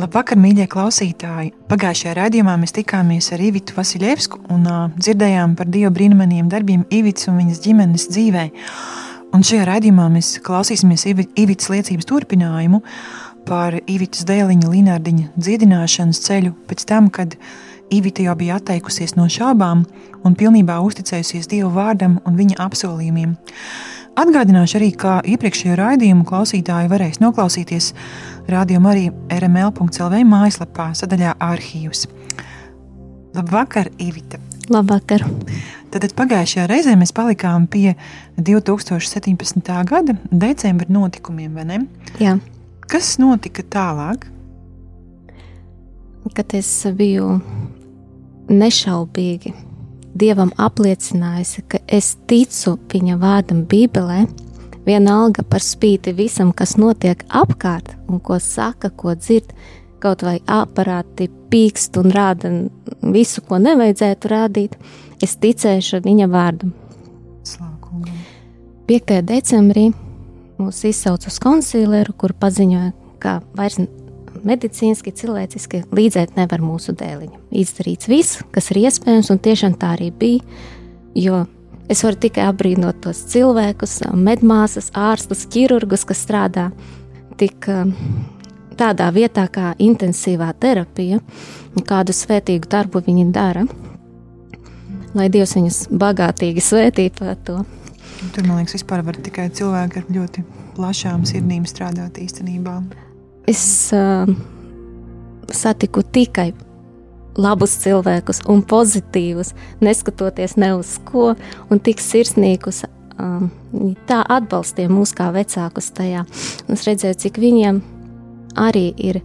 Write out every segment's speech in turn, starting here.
Labvakar, mīļie klausītāji! Pagājušajā raidījumā mēs tikāmies ar Ivitu Vasiljevsku un uh, dzirdējām par Dieva brīnumainiem darbiem Ivits un viņas ģimenes dzīvē. Un šajā raidījumā mēs klausīsimies Ivitas liecības turpinājumu par Ivitas dēliņa Linārdiņa dziedināšanas ceļu pēc tam, kad Ivita jau bija atteikusies no šābām un pilnībā uzticējusies Dieva vārdam un viņa apsolījumiem. Atgādināšu arī, ka iepriekšējo raidījumu klausītāji varēs noklausīties Radio Marija RML.CLV mājaslapā sadaļā arhīvs. Labvakar, Ivita! Labvakar! Tad pagājušajā reizē mēs palikām pie 2017. gada decembra notikumiem, vai ne? Jā. Kas notika tālāk? Kad es biju nešaubīgi Dievam apliecinājusi, ka es ticu viņa vārdam Bībelē, vienalga par spīti visam, kas notiek apkārt un ko saka, ko dzird, kaut vai aparāti pīkst un rāda visu, ko nevajadzētu rādīt, es ticēšu viņa vārdam. Slākungam. 5. decembrī mūs izsauca uz konsīleru, kur paziņoja, ka vairs medicīniski, cilvēciski līdzēt nevar mūsu dēliņam. Izdarīts viss, kas ir iespējams, un tiešām tā arī bija. Jo es varu tikai apbrīnot tos cilvēkus, medmāsas, ārstus, ķirurgus, kas strādā tik tādā vietā kā intensīvā terapija, kādu svētīgu darbu viņi dara. Lai Dievs viņus bagātīgi svētītu par to. Tur, man liekas, vispār var tikai cilvēki ar ļoti plašām sirdīm strādāt īstenībā es uh, satiku tikai labus cilvēkus un pozitīvus, neskatoties ne uz ko, un tik sirsnīgus. Um, tā atbalstīja mūs kā vecākus tajā. Es redzēju, cik viņiem arī ir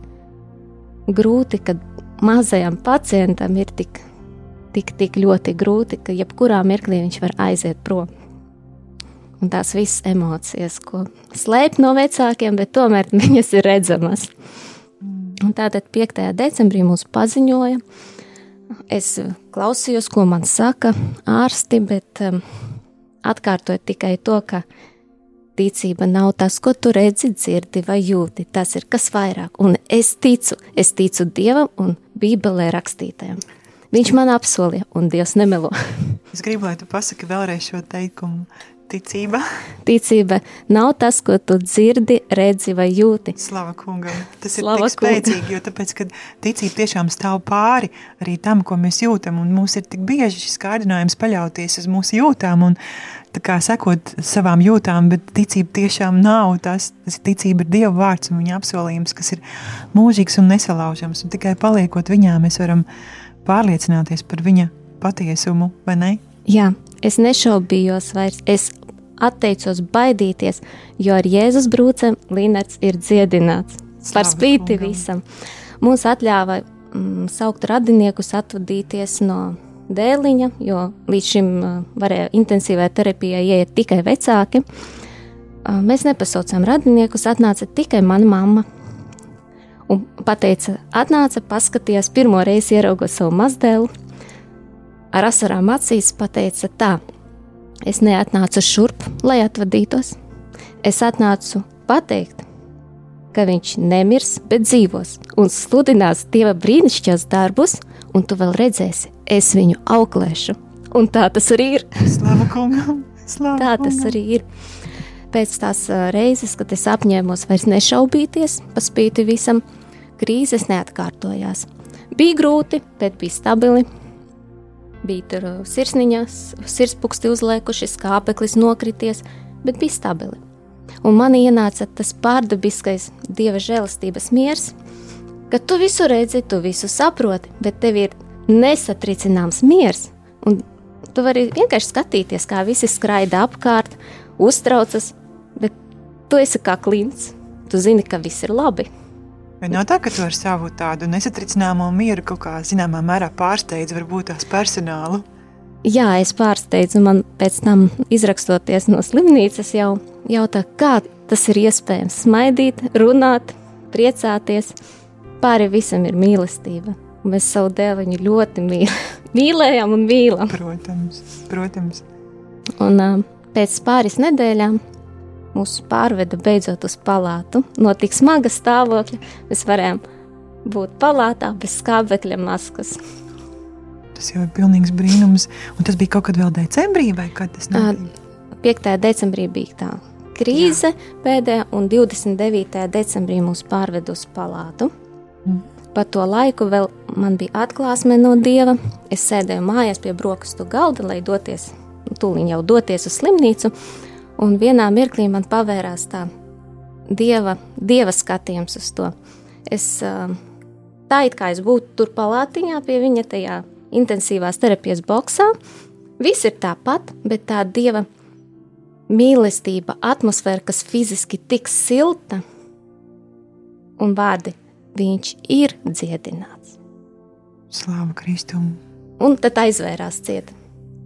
grūti, kad mazajam pacientam ir tik, tik, tik ļoti grūti, ka jebkurā mirklī viņš var aiziet prom un tās visas emocijas, ko slēp no vecākiem, bet tomēr viņas ir redzamas. Un tātad 5. decembrī mums paziņoja, es klausījos, ko man saka ārsti, bet um, atkārtoju tikai to, ka ticība nav tas, ko tu redzi, dzirdi vai jūti. Tas ir kas vairāk, un es ticu, es ticu Dievam un Bībelē rakstītajam. Viņš man apsolīja, un Dievs nemelo. es gribu, lai tu pasaki vēlreiz šo teikumu. Ticība. Ticība nav tas, ko tu dzirdi, redzi vai jūti. Slava kungam. Tas Slava ir tik spēcīgi, jo tāpēc, kad ticība tiešām stāv pāri arī tam, ko mēs jūtam, un mums ir tik bieži šis kārdinājums paļauties uz mūsu jūtām un tā kā sekot savām jūtām, bet ticība tiešām nav tas, tas ticība ir Dieva vārds un viņa apsolījums, kas ir mūžīgs un nesalaužams, un tikai paliekot viņā mēs varam pārliecināties par viņa patiesumu, vai ne? Jā, Es nešaubījos vairs, es atteicos baidīties, jo ar Jēzus brūcēm Līnets ir dziedināts. Slavu Par spīti kungam. visam. Mums atļāva mm, saukt radiniekus atvadīties no dēliņa, jo līdz šim uh, varēja intensīvai terapijai ieiet tikai vecāki. Mēs nepasaucām radiniekus, atnāca tikai mana mamma. Un pateica, atnāca, paskatījās, pirmo reizi ieraugot savu mazdēlu, ar asarām acīs pateica tā: Es neatnācu šurp, lai atvadītos. Es atnācu pateikt, ka viņš nemirs, bet dzīvos un sludinās Dieva brīnišķīgos darbus, un tu vēl redzēsi, es viņu auklēšu. Un tā tas arī ir. Slava kungam! Slava tā tas kungam. arī ir. Pēc tās reizes, kad es apņēmos vairs nešaubīties, paspīti visam, krīzes neatkārtojās. Bija grūti, bet bija stabili, Bija tur uh, sirsniņas, sirdspunkti uzliekuši, skāpeklis nokrities, bet bija stabili. Un man ienāca tas pārdabiskais dieva žēlastības miers, ka tu visu redzi, tu visu saproti, bet tev ir nesatricināms miers. Un tu vari vienkārši skatīties, kā visi skraida apkārt, uztraucas, bet tu esi kā klints. Tu zini, ka viss ir labi. Vai nav tā, ka tu ar savu tādu nesatricināmo mieru kaut kā zināmā mērā pārsteidz varbūt tās personālu? Jā, es pārsteidzu, man pēc tam izrakstoties no slimnīcas jau jautā, kā tas ir iespējams smaidīt, runāt, priecāties. Pāri visam ir mīlestība. Mēs savu dēliņu ļoti mīl, mīlējam un mīlam. Protams, protams. Un pēc pāris nedēļām mūs pārveda beidzot uz palātu. No tik smaga stāvokļa mēs varējām būt palātā bez skābekļa maskas. Tas jau ir pilnīgs brīnums. Un tas bija kaut kad vēl decembrī, vai kad tas notika? 5. decembrī bija tā krīze Jā. pēdējā, un 29. decembrī mūs pārved uz palātu. Mm. Pa to laiku vēl man bija atklāsme no dieva. Es sēdēju mājās pie brokastu galda, lai doties, tūlīt jau doties uz slimnīcu. Un vienā mirklī man pavērās tā dieva, dieva skatījums uz to. Es tā it kā es būtu tur palātiņā pie viņa tajā intensīvās terapijas boxā. Viss ir tāpat, bet tā dieva mīlestība, atmosfēra, kas fiziski tik silta, un vārdi viņš ir dziedināts. Slāva Kristum! Un tad aizvērās cieta.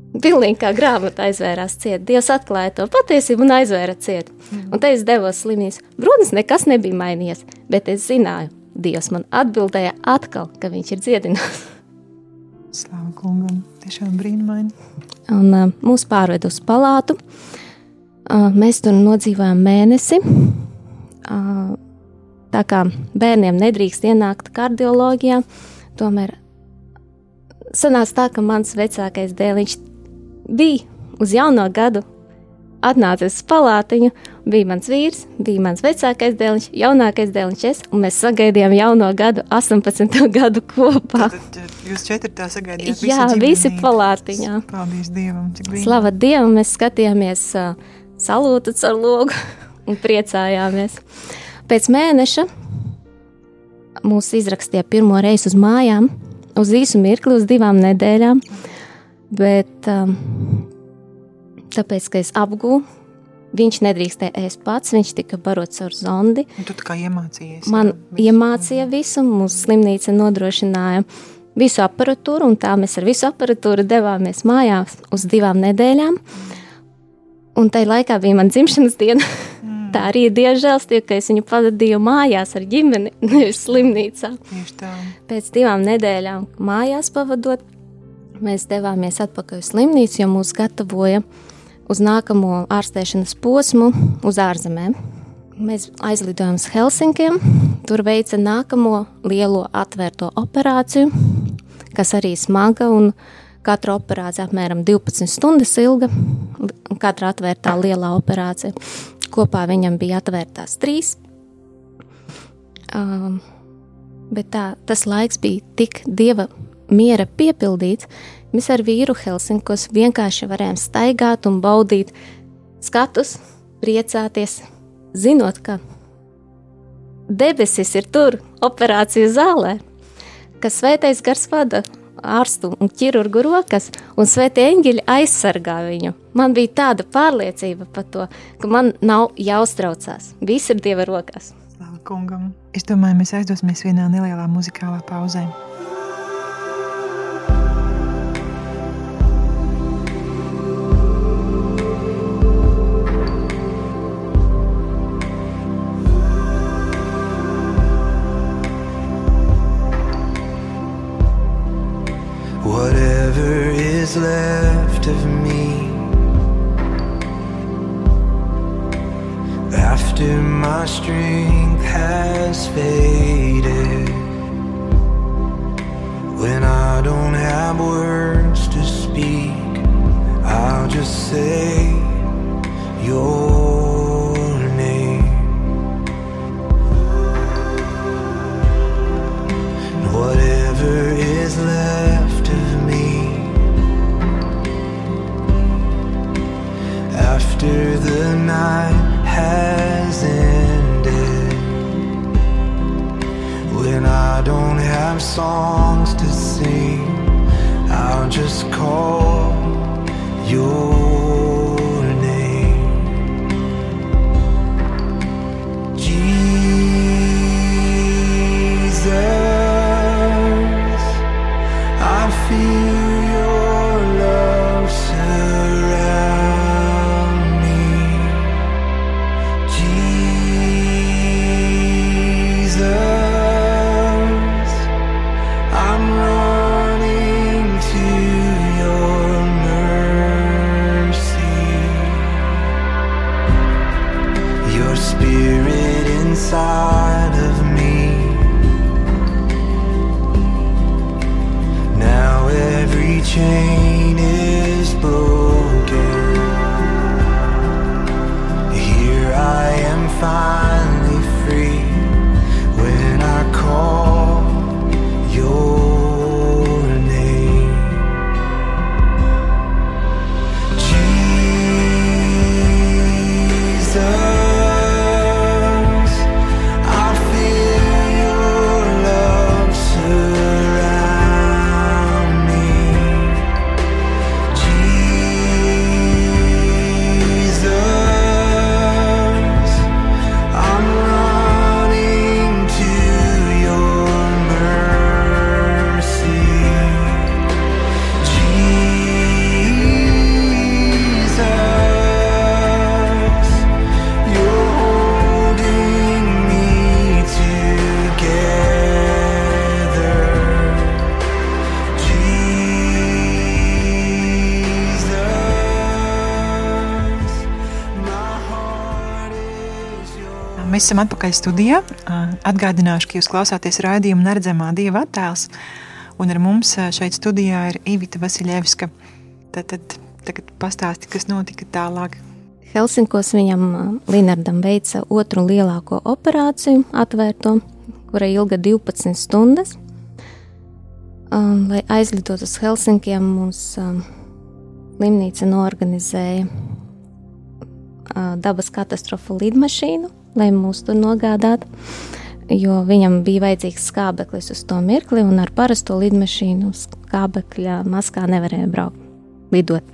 Pilnīgi kā grāmata aizvērās ciet. Dievs atklāja to patiesību un aizvēra ciet. Mm. Un te es devos slimnīcā. Protams, nekas nebija mainījies, bet es zināju, Dievs man atbildēja atkal, ka viņš ir dziedinājis. Slavu kungam, tiešām brīnumaini. Un uh, mūs pārved uz palātu. Uh, mēs tur nodzīvojām mēnesi. Uh, tā kā bērniem nedrīkst ienākt kardioloģijā, tomēr sanāca tā, ka mans vecākais dēliņš bija uz jauno gadu atnācis uz palātiņu, bija mans vīrs, bija mans vecākais dēliņš, jaunākais dēliņš, es, un mēs sagaidījām jauno gadu, 18. gadu kopā. Tad, jūs četri tā sagaidījāt? Jā, visi palātiņā. Paldies Dievam, cik brīnum. Slava Dievam, mēs skatījāmies uh, salūtu ar logu un priecājāmies. Pēc mēneša mūs izrakstīja pirmo reizi uz mājām, uz īsu mirkli, uz divām nedēļām. Mm Bet um, tāpēc, ka es apgūstu, viņš nedrīkstēja ēst pats, viņš tika barots ar zondi. Un tu kā iemācījies? Man visu. iemācīja visu, mūsu slimnīca nodrošināja visu aparatūru, un tā mēs ar visu aparatūru devāmies mājās uz divām nedēļām. Un tajā laikā bija mana dzimšanas diena. Mm. Tā arī ir dievžēlstība, ka es viņu pavadīju mājās ar ģimeni, nevis slimnīcā. Pēc divām nedēļām mājās pavadot, mēs devāmies atpakaļ uz slimnīcu, jo mūs gatavoja uz nākamo ārstēšanas posmu uz ārzemēm. Mēs aizlidojām uz Helsinkiem, tur veica nākamo lielo atvērto operāciju, kas arī smaga un katra operācija apmēram 12 stundas ilga. Katra atvērtā lielā operācija. Kopā viņam bija atvērtās trīs. Um, bet tā, tas laiks bija tik dieva miera piepildīts, mēs ar vīru Helsinkos vienkārši varējām staigāt un baudīt skatus, priecāties, zinot, ka debesis ir tur, operācijas zālē, ka svētais gars vada ārstu un ķirurgu rokas, un svētie eņģeļi aizsargā viņu. Man bija tāda pārliecība par to, ka man nav jāuztraucās. Viss ir Dieva rokās. Slava kungam! Es domāju, mēs aizdosimies vienā nelielā muzikālā pauzē. Left of me. After my strength has faded when I don't have words to speak I'll just say your after the night has ended. When I don't have songs to sing, I'll just call your Mēs esam atpakaļ studijā. Atgādināšu, ka jūs klausāties raidījuma Neredzamā Dieva attēls, un ar mums šeit studijā ir Ivita Vasiljevska. Tad, tad tagad pastāsti, kas notika tālāk. Helsinkos viņam Linardam veica otru lielāko operāciju, atvērto, kura ilga 12 stundas. Um, lai aizlidotu uz Helsinkiem, mums um, slimnīca norganizēja uh, dabas katastrofu lidmašīnu, lai mūs tur nogādātu. Jo viņam bija vajadzīgs skābeklis uz to mirkli, un ar parasto lidmašīnu skābekļa maskā nevarēja braukt, lidot.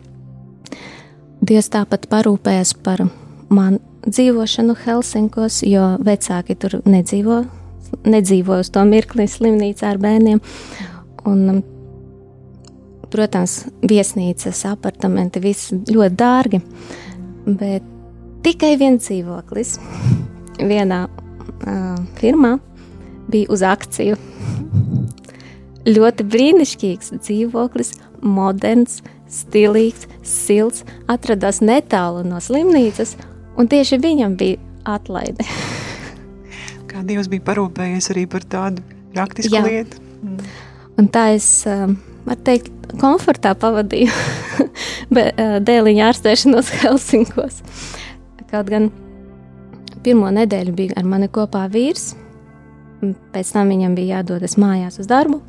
Dievs tāpat parūpējas par manu dzīvošanu Helsinkos, jo vecāki tur nedzīvo, nedzīvo uz to mirkli slimnīcā ar bērniem. Un, protams, viesnīcas, apartamenti, viss ļoti dārgi, bet tikai viens dzīvoklis vienā uh, firmā bija uz akciju. Ļoti brīnišķīgs dzīvoklis, moderns, stilīgs, silts, atradās netālu no slimnīcas, un tieši viņam bija atlaide. Kā Dievs bija parūpējies arī par tādu praktisku Jā. lietu. Mm. Un tā es, var teikt, komfortā pavadīju dēliņa ārstēšanos Helsinkos. Kaut gan pirmo nedēļu bija ar mani kopā vīrs, pēc tam viņam bija jādodas mājās uz darbu,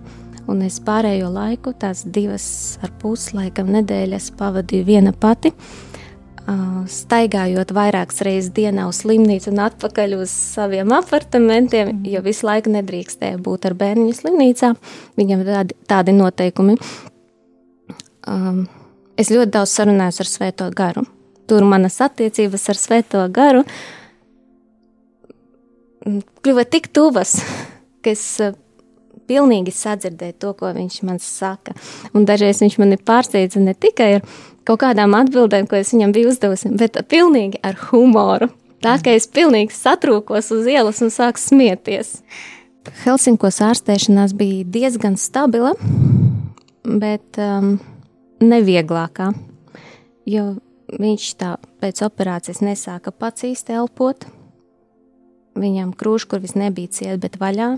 un es pārējo laiku, tās divas ar pus laikam nedēļas pavadīju viena pati, staigājot vairākas reizes dienā uz slimnīcu un atpakaļ uz saviem apartamentiem, mm. jo visu laiku nedrīkstēja būt ar bērnu slimnīcā. Viņam tādi, tādi noteikumi. Um, es ļoti daudz sarunājos ar Svēto garu. Tur manas attiecības ar Svēto garu kļuva tik tuvas, ka es pilnīgi sadzirdēju to, ko viņš man saka. Un dažreiz viņš mani pārsteidza ne tikai ar kaut kādām atbildēm, ko es viņam biju uzdevusi, bet pilnīgi ar humoru. Tā kā es pilnīgi satrūkos uz ielas un sāku smieties. Helsinkos ārstēšanās bija diezgan stabila, bet um, nevieglākā, jo viņš tā pēc operācijas nesāka pats īsti elpot. Viņam krūškurvis nebija cieta, bet vaļā.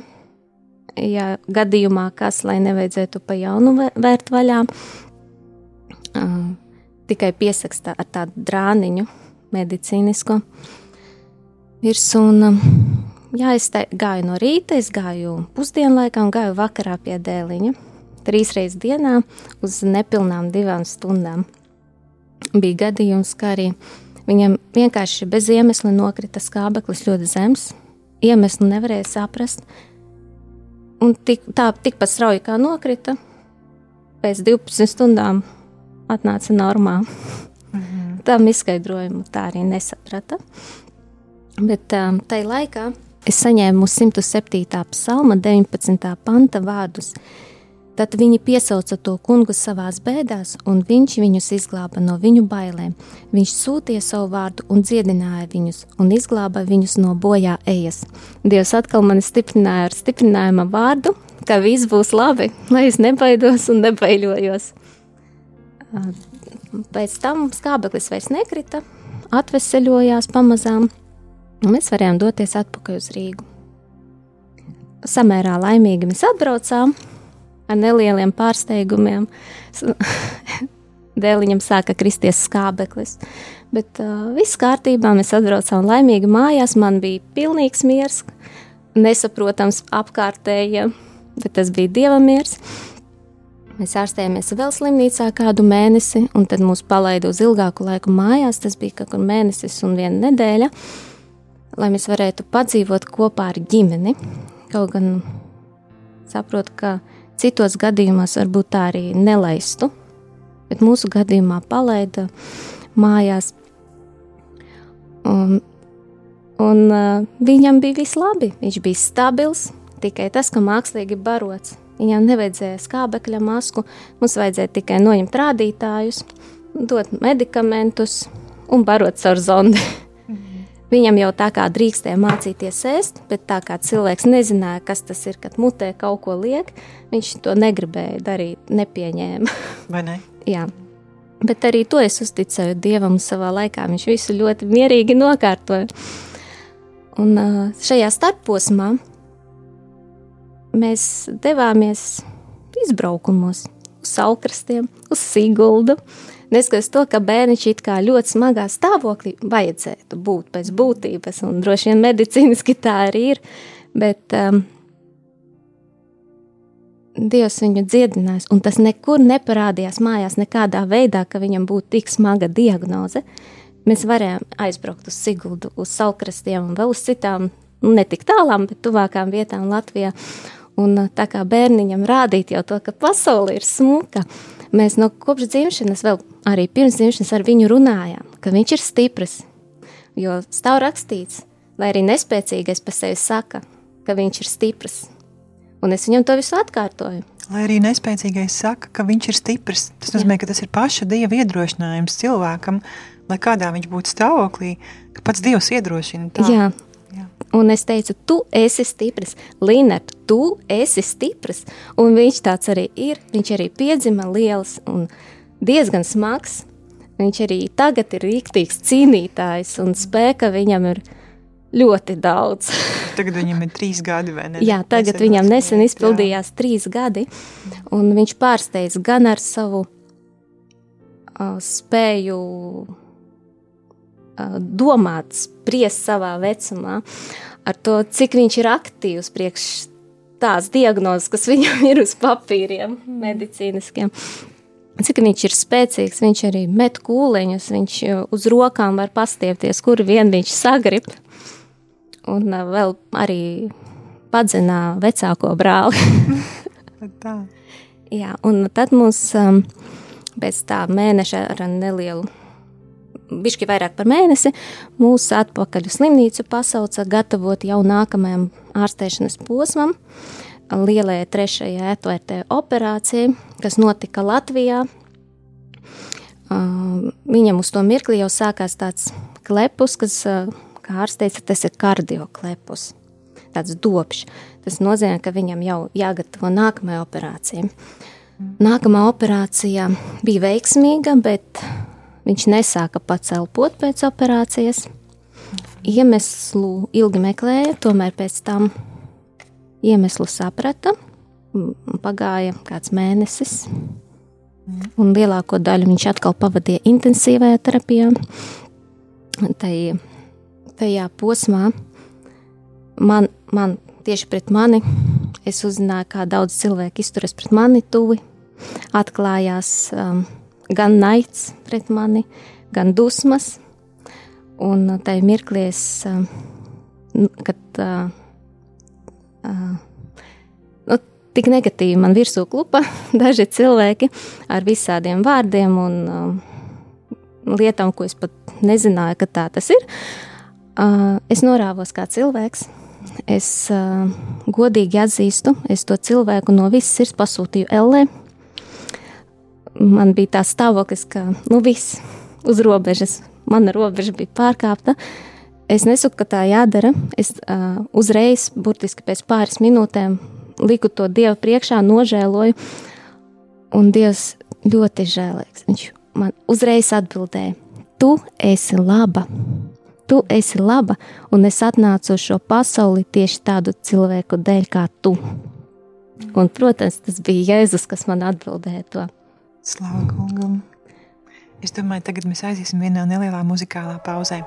Ja gadījumā kas, lai nevajadzētu pa jaunu vērt vaļā, um, tikai piesakstā ar tādu drāniņu medicīnisko virsmu. Un, jā, es te, gāju no rīta, es gāju pusdienlaikā un gāju vakarā pie dēliņa. Trīs reizes dienā uz nepilnām divām stundām. Bija gadījums, ka arī viņam vienkārši bez iemesla nokrita skābeklis ļoti zems. Iemeslu nevarēja saprast. Un tik, tā tikpat strauji kā nokrita, pēc 12 stundām atnāca normā. -hmm. Tam izskaidrojumu tā arī nesaprata. Bet um, tajā laikā es saņēmu 107. psalma 19. panta vārdus. Tad viņi piesauca to kungu savā bēdās, un viņš viņus izglāba no viņu bailēm. Viņš sūtīja savu vārdu un dziedināja viņus, un izglāba viņus no bojā ejas. Dievs atkal mani stiprināja ar stiprinājuma vārdu, ka viss būs labi, lai es nebaidos un nebaiļojos. Pēc tam skābeklis vairs nekrita, atveseļojās pamazām, un mēs varējām doties atpakaļ uz Rīgu. Samērā laimīgi mēs atbraucām ar nelieliem pārsteigumiem. Dēliņam sāka kristies skābeklis, bet uh, viss kārtībā. Mēs atbraucām laimīgi mājās. Man bija pilnīgs miers, nesaprotams apkārtējiem, bet tas bija dieva miers. Mēs ārstējāmies vēl slimnīcā kādu mēnesi, un tad mūs palaida uz ilgāku laiku mājās. Tas bija kaut kur mēnesis un viena nedēļa, lai mēs varētu padzīvot kopā ar ģimeni. Kaut gan saprotu, ka citos gadījumos varbūt tā arī nelaistu, bet mūsu gadījumā palaida mājās. Un, un uh, viņam bija viss labi, viņš bija stabils, tikai tas, ka mākslīgi barots Viņam nevajadzēja skābekļa masku, mums vajadzēja tikai noņemt rādītājus, dot medikamentus un barot caur zondi. Viņam jau tā kā drīkstēja mācīties ēst, bet tā kā cilvēks nezināja, kas tas ir, kad mutē kaut ko liek, viņš to negribēja darīt, nepieņēma. Vai ne? Jā. Bet arī to es uzticēju Dievam savā laikā. Viņš visu ļoti mierīgi nokārtoja. Un šajā starposmā mēs devāmies izbraukumos uz saukrastiem, uz Siguldu. Neskatoties to, ka bērniņš it kā ļoti smagā stāvoklī vajadzētu būt pēc būtības, un droši vien medicīniski tā arī ir, bet um, Dievs viņu dziedinājis, un tas nekur neparādījās mājās nekādā veidā, ka viņam būtu tik smaga diagnoze. Mēs varējām aizbraukt uz Siguldu, uz Salkrastiem un vēl uz citām, nu, ne tik tālām, bet tuvākām vietām Latvijā. Un tā kā bērniņam rādīt jau to, ka pasaule ir smuka, mēs no kopš dzimšanas, vēl arī pirms dzimšanas ar viņu runājām, ka viņš ir stiprs. Jo stāv rakstīts, lai arī nespēcīgais pa sevi saka, ka viņš ir stiprs. Un es viņam to visu atkārtoju. Lai arī nespēcīgais saka, ka viņš ir stiprs, tas nozīmē, Jā. ka tas ir paša dieva iedrošinājums cilvēkam, lai kādā viņš būtu stāvoklī, ka pats dievs iedrošina. Tā. Jā. Un es teicu, tu esi stiprs, Linard, tu esi stiprs. Un viņš tāds arī ir. Viņš arī piedzima liels un diezgan smags. Viņš arī tagad ir rīktīgs cīnītājs un spēka viņam ir ļoti daudz. tagad viņam ir trīs gadi, vai ne? Jā, tagad nesen viņam nesen izpildījās jā. trīs gadi, un viņš pārsteidz gan ar savu uh, spēju domāt, spriest savā vecumā, ar to, cik viņš ir aktīvs priekš tās diagnozes, kas viņam ir uz papīriem, medicīniskiem. Cik viņš ir spēcīgs, viņš arī met kūleņus, viņš uz rokām var pastiepties, kur vien viņš sagrib un vēl arī padzinā vecāko brāli. Jā, un tad mums um, pēc tā mēneša ar nelielu, bišķi vairāk par mēnesi, mūs atpakaļ uz slimnīcu pasauca gatavot jau nākamajam ārstēšanas posmam, lielajai trešajai atvērtē operācijai, kas notika Latvijā. Uh, viņam uz to mirkli jau sākās tāds klepus, kas uh, kā ārsts teica, tas ir kardioklepus, tāds dobš. Tas nozīmē, ka viņam jau jāgatavo nākamajai operācijai. Nākamā operācija bija veiksmīga, bet viņš nesāka pats elpot pēc operācijas. Iemeslu ilgi meklēja, tomēr pēc tam iemeslu saprata. Pagāja kāds mēnesis, un lielāko daļu viņš atkal pavadīja intensīvajā terapijā. Tai tajā posmā man, man tieši pret mani, es uzzināju, kā daudz cilvēku izturas pret mani tuvi. Atklājās um, gan naids pret mani, gan dusmas. Un tajā mirklī es, um, kad uh, uh, nu, tik negatīvi man virsū klupa daži cilvēki ar visādiem vārdiem un um, lietām, ko es pat nezināju, ka tā tas ir. Uh, Uh, es norāvos kā cilvēks. Es uh, godīgi atzīstu, es to cilvēku no visas sirds pasūtīju Ellē. Man bija tā stāvoklis, ka nu viss uz robežas, mana robeža bija pārkāpta. Es nesaku, ka tā jādara. Es uh, uzreiz, burtiski pēc pāris minūtēm, liku to Dievu priekšā, nožēloju. Un Dievs ļoti žēlīgs. Viņš man uzreiz atbildēja: Tu esi laba tu esi laba, un es atnācu uz šo pasauli tieši tādu cilvēku dēļ kā tu. Un, protams, tas bija Jēzus, kas man atbildēja to. Slavu kungam! Es domāju, tagad mēs aiziesim vienā nelielā muzikālā pauzē.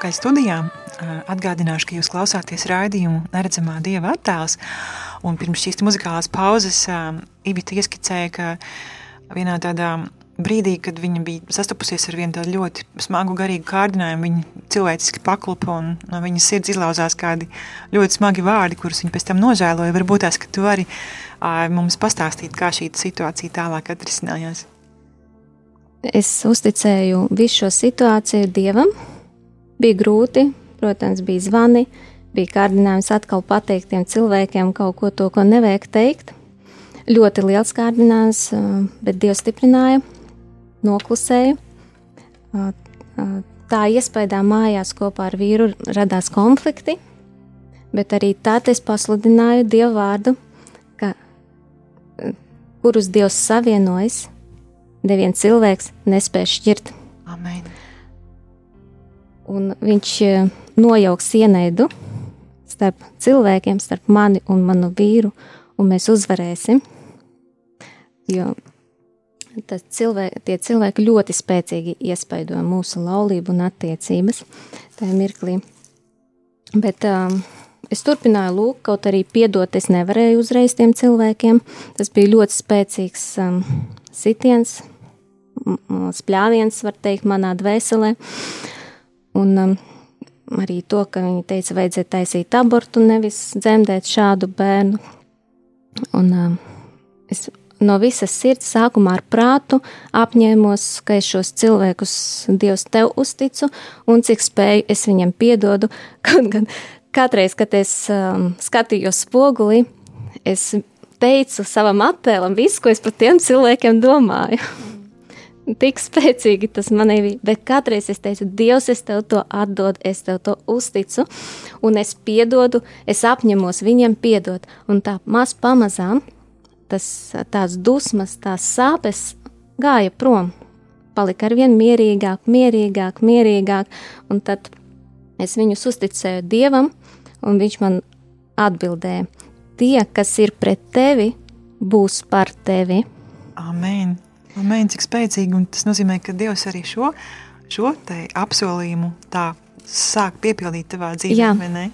Atpakaļ studijā. Atgādināšu, ka jūs klausāties raidījumu Neredzamā dieva attēls. Un pirms šīs muzikālās pauzes Ivita ieskicēja, ka vienā tādā brīdī, kad viņa bija sastapusies ar vienu tādu ļoti smagu garīgu kārdinājumu, viņa cilvēciski paklupa un no viņas sirds izlauzās kādi ļoti smagi vārdi, kurus viņa pēc tam nožēloja. Varbūt tās, ka tu vari mums pastāstīt, kā šī situācija tālāk atrisinājās. Es uzticēju visu šo situāciju Dievam. Bija grūti, protams, bija zvani, bija kārdinājums atkal pateikt tiem cilvēkiem kaut ko to, ko nevajag teikt. Ļoti liels kārdinājums, bet Dievs stiprināja, noklusēja. Tā iespējā mājās kopā ar vīru radās konflikti, bet arī tad es pasludināju Dievu vārdu, ka, kurus Dievs savienojas, neviens cilvēks nespēj šķirt. Amen. Un viņš e, nojauks ienaidu starp cilvēkiem, starp mani un manu vīru, un mēs uzvarēsim. Jo cilvēki, tie cilvēki ļoti spēcīgi iespaido mūsu laulību un attiecības tajā mirklī. Bet um, es turpināju lūgt, kaut arī piedot, es nevarēju uzreiz tiem cilvēkiem. Tas bija ļoti spēcīgs um, sitiens, spļāviens, var teikt, manā dvēselē. Un um, arī to, ka viņi teica, vajadzēja taisīt abortu, nevis dzemdēt šādu bērnu. Un um, es no visas sirds sākumā ar prātu apņēmos, ka es šos cilvēkus Dievs tev uzticu un cik spēju es viņam piedodu. Kaut gan katreiz, kad es um, skatījos spoguli, es teicu savam attēlam visu, ko es par tiem cilvēkiem domāju. Tik spēcīgi tas manī bija, bet katreiz es teicu, Dievs, es tev to atdodu, es tev to uzticu, un es piedodu, es apņemos viņiem piedot, un tā maz pamazām tas, tās dusmas, tās sāpes gāja prom. Palika ar vien mierīgāk, mierīgāk, mierīgāk, un tad es viņus uzticēju Dievam, un viņš man atbildēja: Tie, kas ir pret tevi, būs par tevi. Amen! Amen, cik spēcīgi, un tas nozīmē, ka Dievs arī šo, šo apsolījumu tā sāk piepildīt tavā dzīvē, Jā. vai ne?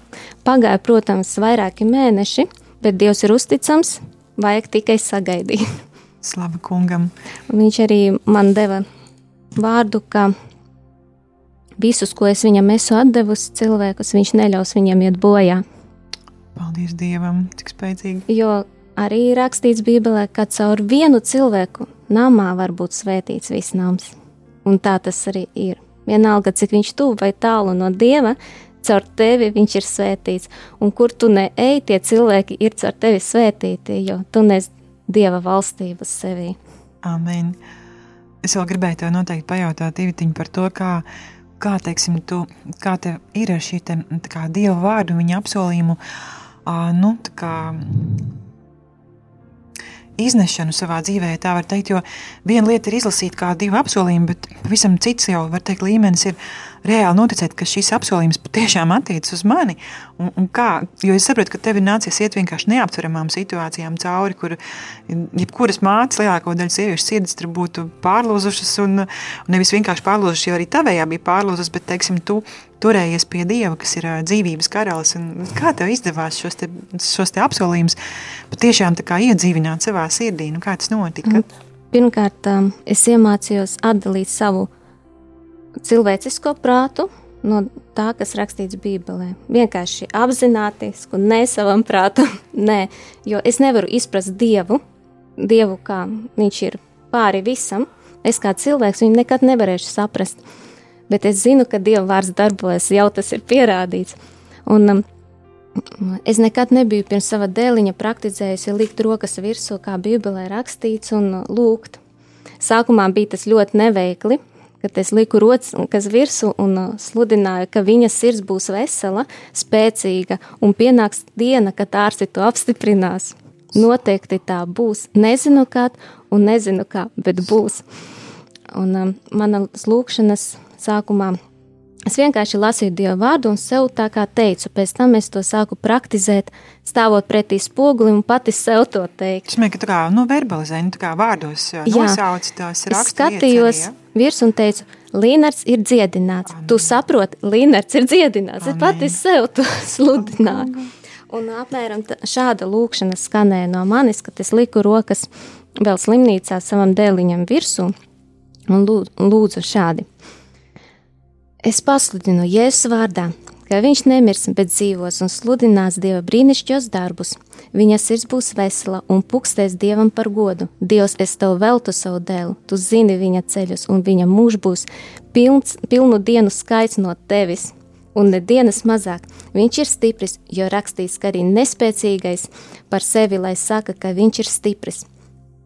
Pagāja, protams, vairāki mēneši, bet Dievs ir uzticams, vajag tikai sagaidīt. Slavu kungam. Un viņš arī man deva vārdu, ka visus, ko es viņam esmu devusi, cilvēkus, viņš neļaus viņiem iet bojā. Paldies Dievam, cik spēcīgi. Jo arī rakstīts Bībelē, ka caur vienu cilvēku namā var būt svētīts viss nams. Un tā tas arī ir. Vienalga, cik viņš tuvu vai tālu no Dieva, caur tevi viņš ir svētīts, un kur tu neej, tie cilvēki ir caur tevi svētīti, jo tu nes Dieva valstību sevī. Amen. Es vēl gribēju tev noteikti pajautāt, Ivitiņ, par to, kā, kā teiksim, tu, kā tev ir ar šī te, kā Dieva vārdu, viņa apsolījumu, uh, nu, tā kā iznešanu savā dzīvē, tā var teikt, jo viena lieta ir izlasīt kā divu apsolījumu, bet pavisam cits jau, var teikt, līmenis ir reāli noticēt, ka šis apsolījums patiešām attiecas uz mani. Un, un kā, jo es saprotu, ka tev ir nācies iet vienkārši neaptveramām situācijām cauri, kur jebkuras mātes, lielāko daļu sieviešu sirds tur būtu pārlūzušas, un, un nevis vienkārši pārlūzušas, jo arī tavējā bija pārlūzas, bet, teiksim, tu turējies pie Dieva, kas ir dzīvības karalis. Kā tev izdevās šos, te, šos te apsolījumus patiešām iedzīvināt savā sirdī? Nu, kā tas notika? Pirmkārt, es iemācījos atdalīt savu cilvēcisko prātu no tā, kas rakstīts Bībelē. Vienkārši apzināties, un ne savam prātam, nē, jo es nevaru izprast Dievu, Dievu kā viņš ir pāri visam. Es kā cilvēks viņu nekad nevarēšu saprast, bet es zinu, ka Dieva vārds darbojas, jau tas ir pierādīts. Un, um, Es nekad nebiju pirms sava dēliņa praktizējusi likt rokas virsū, kā Bībelē rakstīts, un lūgt. Sākumā bija tas ļoti neveikli, kad es liku rokas virsū un uh, sludināju, ka viņa sirds būs vesela, spēcīga un pienāks diena, kad ārsti to apstiprinās. Noteikti tā būs. Nezinu, kad un nezinu, kā, bet būs. Un um, manas lūkšanas sākumā Es vienkārši lasīju Dieva vārdu un sev tā kā teicu, pēc tam es to sāku praktizēt, stāvot pretī spogulim un pati sev to teikt. Tas man, ka tu kā, nu, verbalizē, nu, tā kā vārdos nosauc tās rakstus. Skatījos, ja? virsū un teicu, Līnars ir dziedināts. Amen. Tu saproti, Līnars ir dziedināts. Amen. Es pati sev to sludināju. Un apmēram šāda lūkšana skanēja no manis, kad es liku rokas vēl slimnīcā savam dēliņam virsū un lūdzu šādi. Es pasludinu Jēzus vārdā, ka viņš nemirs, bet dzīvos un sludinās Dieva brīnišķīgos darbus. Viņa sirds būs vesela un pukstēs Dievam par godu. Dievs, es tev veltu savu dēlu, tu zini viņa ceļus, un viņa mūžs būs pilns, pilnu dienu skaits no tevis. Un ne dienas mazāk, viņš ir stiprs, jo rakstīts, ka arī nespēcīgais par sevi, lai saka, ka viņš ir stiprs.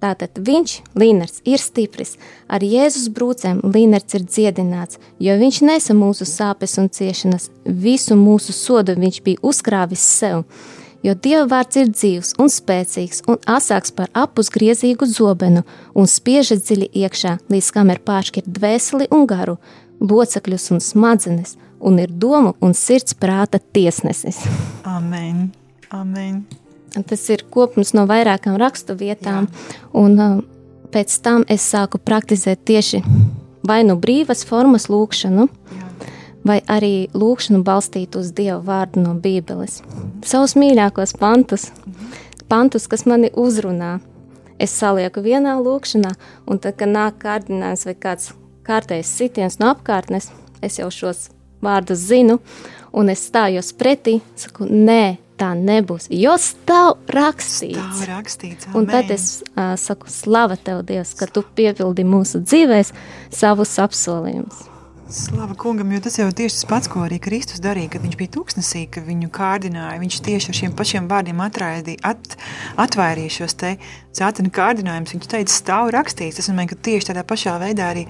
Tātad viņš, Līnars, ir stiprs. Ar Jēzus brūcēm Līnars ir dziedināts, jo viņš nesa mūsu sāpes un ciešanas, visu mūsu sodu viņš bija uzkrāvis sev. Jo Dieva vārds ir dzīvs un spēcīgs un asāks par apusgriezīgu zobenu un spieža dziļi iekšā, līdz kam ir pāršķirt dvēseli un garu, locekļus un smadzenes, un ir domu un sirds prāta tiesnesis. Amen! Amen. Tas ir kopums no vairākām rakstu vietām, Jā. un uh, pēc tam es sāku praktizēt tieši vai nu brīvas formas lūkšanu, Jā. vai arī lūkšanu balstīt uz Dieva vārdu no Bībeles. Savus mīļākos pantus, pantus, kas mani uzrunā, es salieku vienā lūkšanā, un tad, kad nāk kārdinājums vai kāds kārtējs sitiens no apkārtnes, es jau šos vārdus zinu, un es stājos pretī, saku, nē, tā nebūs, jo stāv rakstīts. Stāv rakstīts amen. Un tad es uh, saku, slava tev, Dievs, ka tu piepildi mūsu dzīvēs savus apsolījumus. Slava kungam, jo tas jau tieši tas pats, ko arī Kristus darīja, kad viņš bija tūkstnesī, ka viņu kārdināja. Viņš tieši ar šiem pašiem vārdiem atraidīja, at, atvairīja šos te cētani kārdinājumus. Viņš teica, stāv rakstīts. Tas nozīmē, ka tieši tādā pašā veidā arī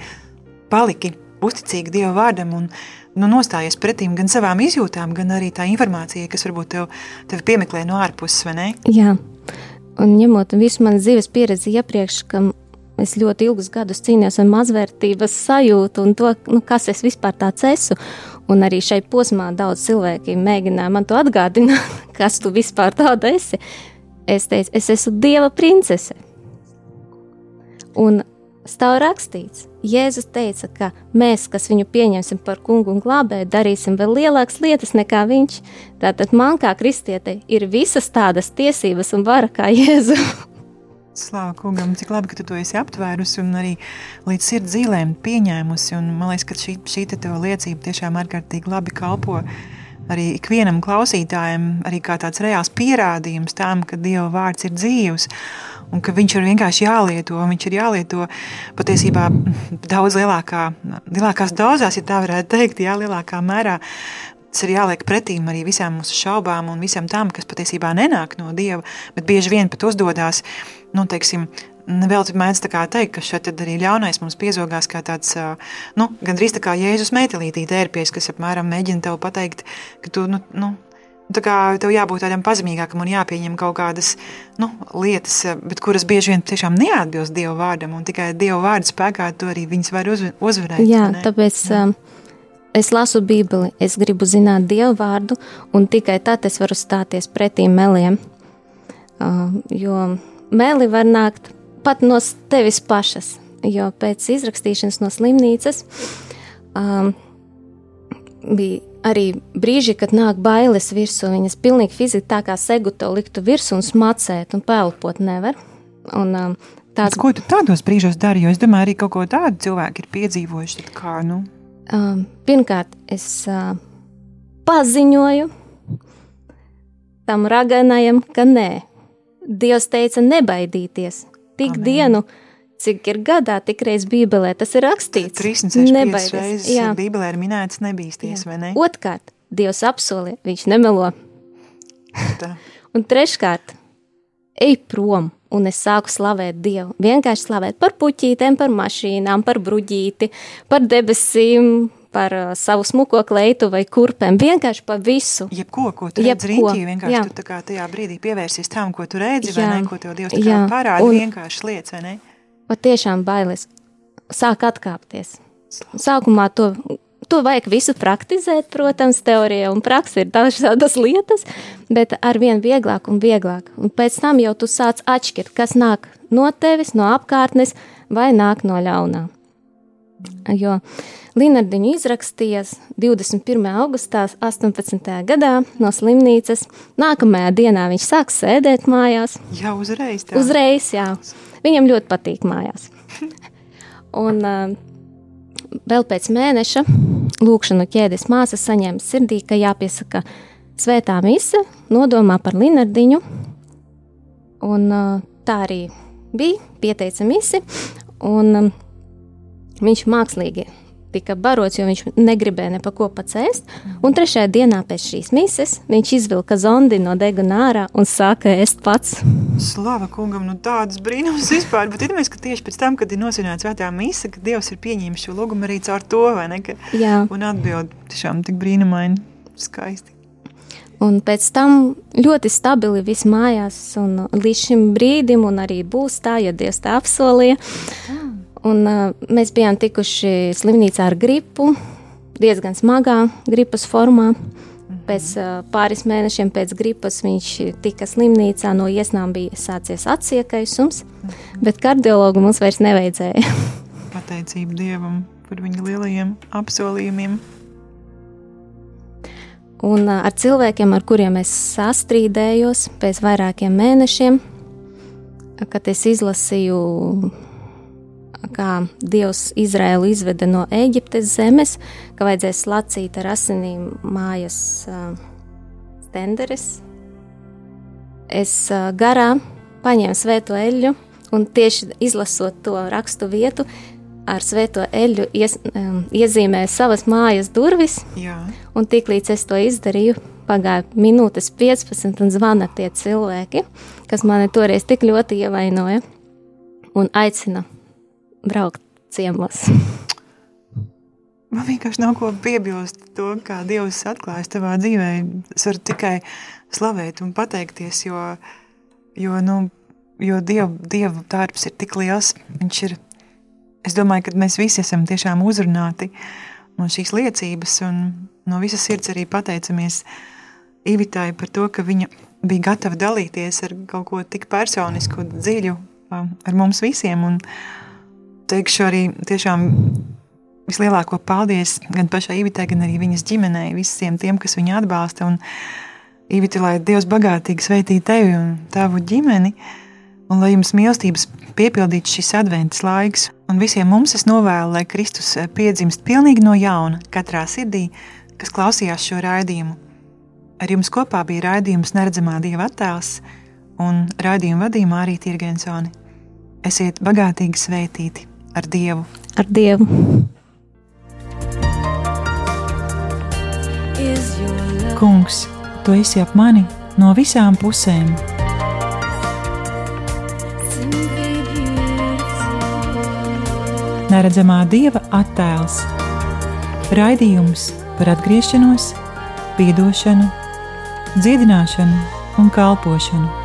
paliki uzticīgi Dieva vārdam un nu, nostājies pretīm gan savām izjūtām, gan arī tā informācija, kas varbūt tev, tev piemeklē no ārpuses, vai ne? Jā, un ņemot visu manu dzīves pieredzi iepriekš, ka es ļoti ilgus gadus cīnījos ar mazvērtības sajūtu un to, nu, kas es vispār tāds esmu. Un arī šai posmā daudz cilvēki mēģināja man to atgādināt, kas tu vispār tāda esi. Es teicu, es esmu Dieva princese. Un stāv rakstīts, Jēzus teica, ka mēs, kas viņu pieņemsim par kungu un glābēju, darīsim vēl lielākas lietas nekā viņš. Tātad man kā kristietei ir visas tādas tiesības un vara kā Jēzu. Slāva kungam, cik labi, ka tu to esi aptvērusi un arī līdz sirds zīlēm pieņēmusi. Un man liekas, ka šī, šī te tev liecība tiešām ārkārtīgi labi kalpo arī ikvienam klausītājam, arī kā tāds reāls pierādījums tam, ka Dieva vārds ir dzīvs un ka viņš ir vienkārši jālieto. Viņš ir jālieto patiesībā daudz lielākā, lielākās dozās, ja tā varētu teikt, jā, lielākā mērā. Tas ir jāliek pretīm arī visām mūsu šaubām un visam tam, kas patiesībā nenāk no Dieva, bet bieži vien pat uzdodās, nu, teiksim, Vēl tur mēdz teikt, ka šeit arī ļaunais mums piezogās kā tāds, nu, gandrīz tā kā Jēzus meitelītī tērpies, kas apmēram mēģina tev pateikt, ka tu, nu, nu Tā kā tev jābūt tādam pazemīgākam un jāpieņem kaut kādas nu, lietas, bet kuras bieži vien tiešām neatbilst Dieva vārdam, un tikai Dieva vārda spēkā to arī viņas var uz, uzvarēt. Jā, tāpēc Jā. Um, es lasu Bībeli, es gribu zināt Dieva vārdu, un tikai tad es varu stāties pretī meliem, uh, jo meli var nākt pat no tevis pašas, jo pēc izrakstīšanas no slimnīcas um, bija arī brīži, kad nāk bailes virsū, viņas pilnīgi fiziski tā kā segu to liktu virsū un smacēt un pelpot nevar. Un, um, tāds... Ko tu tādos brīžos dari? Jo es domāju, arī kaut ko tādu cilvēki ir piedzīvojuši. Kā, nu? um, pirmkārt, es uh, paziņoju tam raganajam, ka nē. Dievs teica nebaidīties. Tik Amen. dienu cik ir gadā, tik reiz Bībelē tas ir rakstīts. 365 reizes jā. Bībelē ir minēts nebīsties, jā. vai ne? Otkārt, Dievs apsolīja, viņš nemelo. Un treškārt, ej prom, un es sāku slavēt Dievu. Vienkārši slavēt par puķītēm, par mašīnām, par bruģīti, par debesīm, par uh, savu smuko kleitu vai kurpēm, vienkārši par visu. Jebko, ko tu redzi rīķī, vienkārši jā. tu tā kā tajā brīdī pievērsies tam, ko tu redzi, jā. vai ne, ko tev Dievs tā kā jā. parāda, un, vienkārši lietas, vai ne? Patiešām bailes sāk atkāpties. Sākumā to, to vajag visu praktizēt, protams, teorijā un praksē ir dažādas lietas, bet ar vien vieglāk un vieglāk. Un pēc tam jau tu sāc atšķirt, kas nāk no tevis, no apkārtnes vai nāk no ļaunā. Jo Linardiņu izrakstījies 21. augustā 18. gadā no slimnīcas. Nākamajā dienā viņš sāk sēdēt mājās. Jā, uzreiz. Tā. Uzreiz, jā. Viņam ļoti patīk mājās. Un uh, vēl pēc mēneša lūkšanu ķēdes māsa saņēma sirdī, ka jāpiesaka svētā mise, nodomā par Linardiņu. Un uh, tā arī bija, pieteica misi, un um, viņš mākslīgi tika barots, jo viņš negribēja ne pa ko pacēst. Un trešajā dienā pēc šīs mises viņš izvilka zondi no deguna ārā un sāka ēst pats. Slava kungam, nu tādas brīnums vispār, bet iedomājies, ka tieši pēc tam, kad ir nosināta svētā mise, ka Dievs ir pieņēmis šo lūgumu arī caur to, vai ne? Ka, Jā. Un atbild tiešām tik brīnumaini, skaisti. Un pēc tam ļoti stabili viss mājās, un līdz šim brīdim, un arī būs tā, ja Dievs tā apsolīja. Un, uh, mēs bijām tikuši slimnīcā ar gripu, diezgan smagā gripas formā. Pēc uh, pāris mēnešiem pēc gripas viņš tika slimnīcā, no iesnām bija sācies atsiekaisums, bet kardiologu mums vairs nevajadzēja. Pateicība Dievam par viņa lielajiem apsolījumiem. Un uh, ar cilvēkiem, ar kuriem es sastrīdējos pēc vairākiem mēnešiem, kad es izlasīju, kā Dievs Izraēlu izveda no Eģiptes zemes, ka vajadzēs lacīt ar asinīm mājas uh, stenderes. Es uh, garā paņēmu svēto eļļu un tieši izlasot to rakstu vietu, ar svēto eļļu ies, um, iezīmēju savas mājas durvis. Jā. Un tiklīdz es to izdarīju, pagāja minūtes 15, un zvana tie cilvēki, kas mani toreiz tik ļoti ievainoja un aicina braukt ciemos. Man vienkārši nav ko piebilst to, kā Dievs atklājas tavā dzīvē. Es varu tikai slavēt un pateikties, jo, jo, nu, jo Dievu, Dievu darbs ir tik liels. Viņš ir, es domāju, ka mēs visi esam tiešām uzrunāti no šīs liecības un no visas sirds arī pateicamies Ivitai par to, ka viņa bija gatava dalīties ar kaut ko tik personisku, dziļu ar mums visiem. Un teikšu arī tiešām vislielāko paldies gan pašai Ivitai, gan arī viņas ģimenei, visiem tiem, kas viņu atbalsta. Un Ivita, lai Dievs bagātīgi sveitī tevi un tavu ģimeni, un lai jums mīlestības piepildīts šis adventas laiks. Un visiem mums es novēlu, lai Kristus piedzimst pilnīgi no jauna katrā sirdī, kas klausījās šo raidījumu. Ar jums kopā bija raidījums Neredzamā Dieva attēls un raidījuma vadījumā arī Tirgensoni. Esiet bagātīgi svētīti ar Dievu! Ar Dievu! Kungs, tu esi ap mani no visām pusēm! Neredzamā Dieva attēls Raidījums par atgriešanos, piedošanu, dziedināšanu un kalpošanu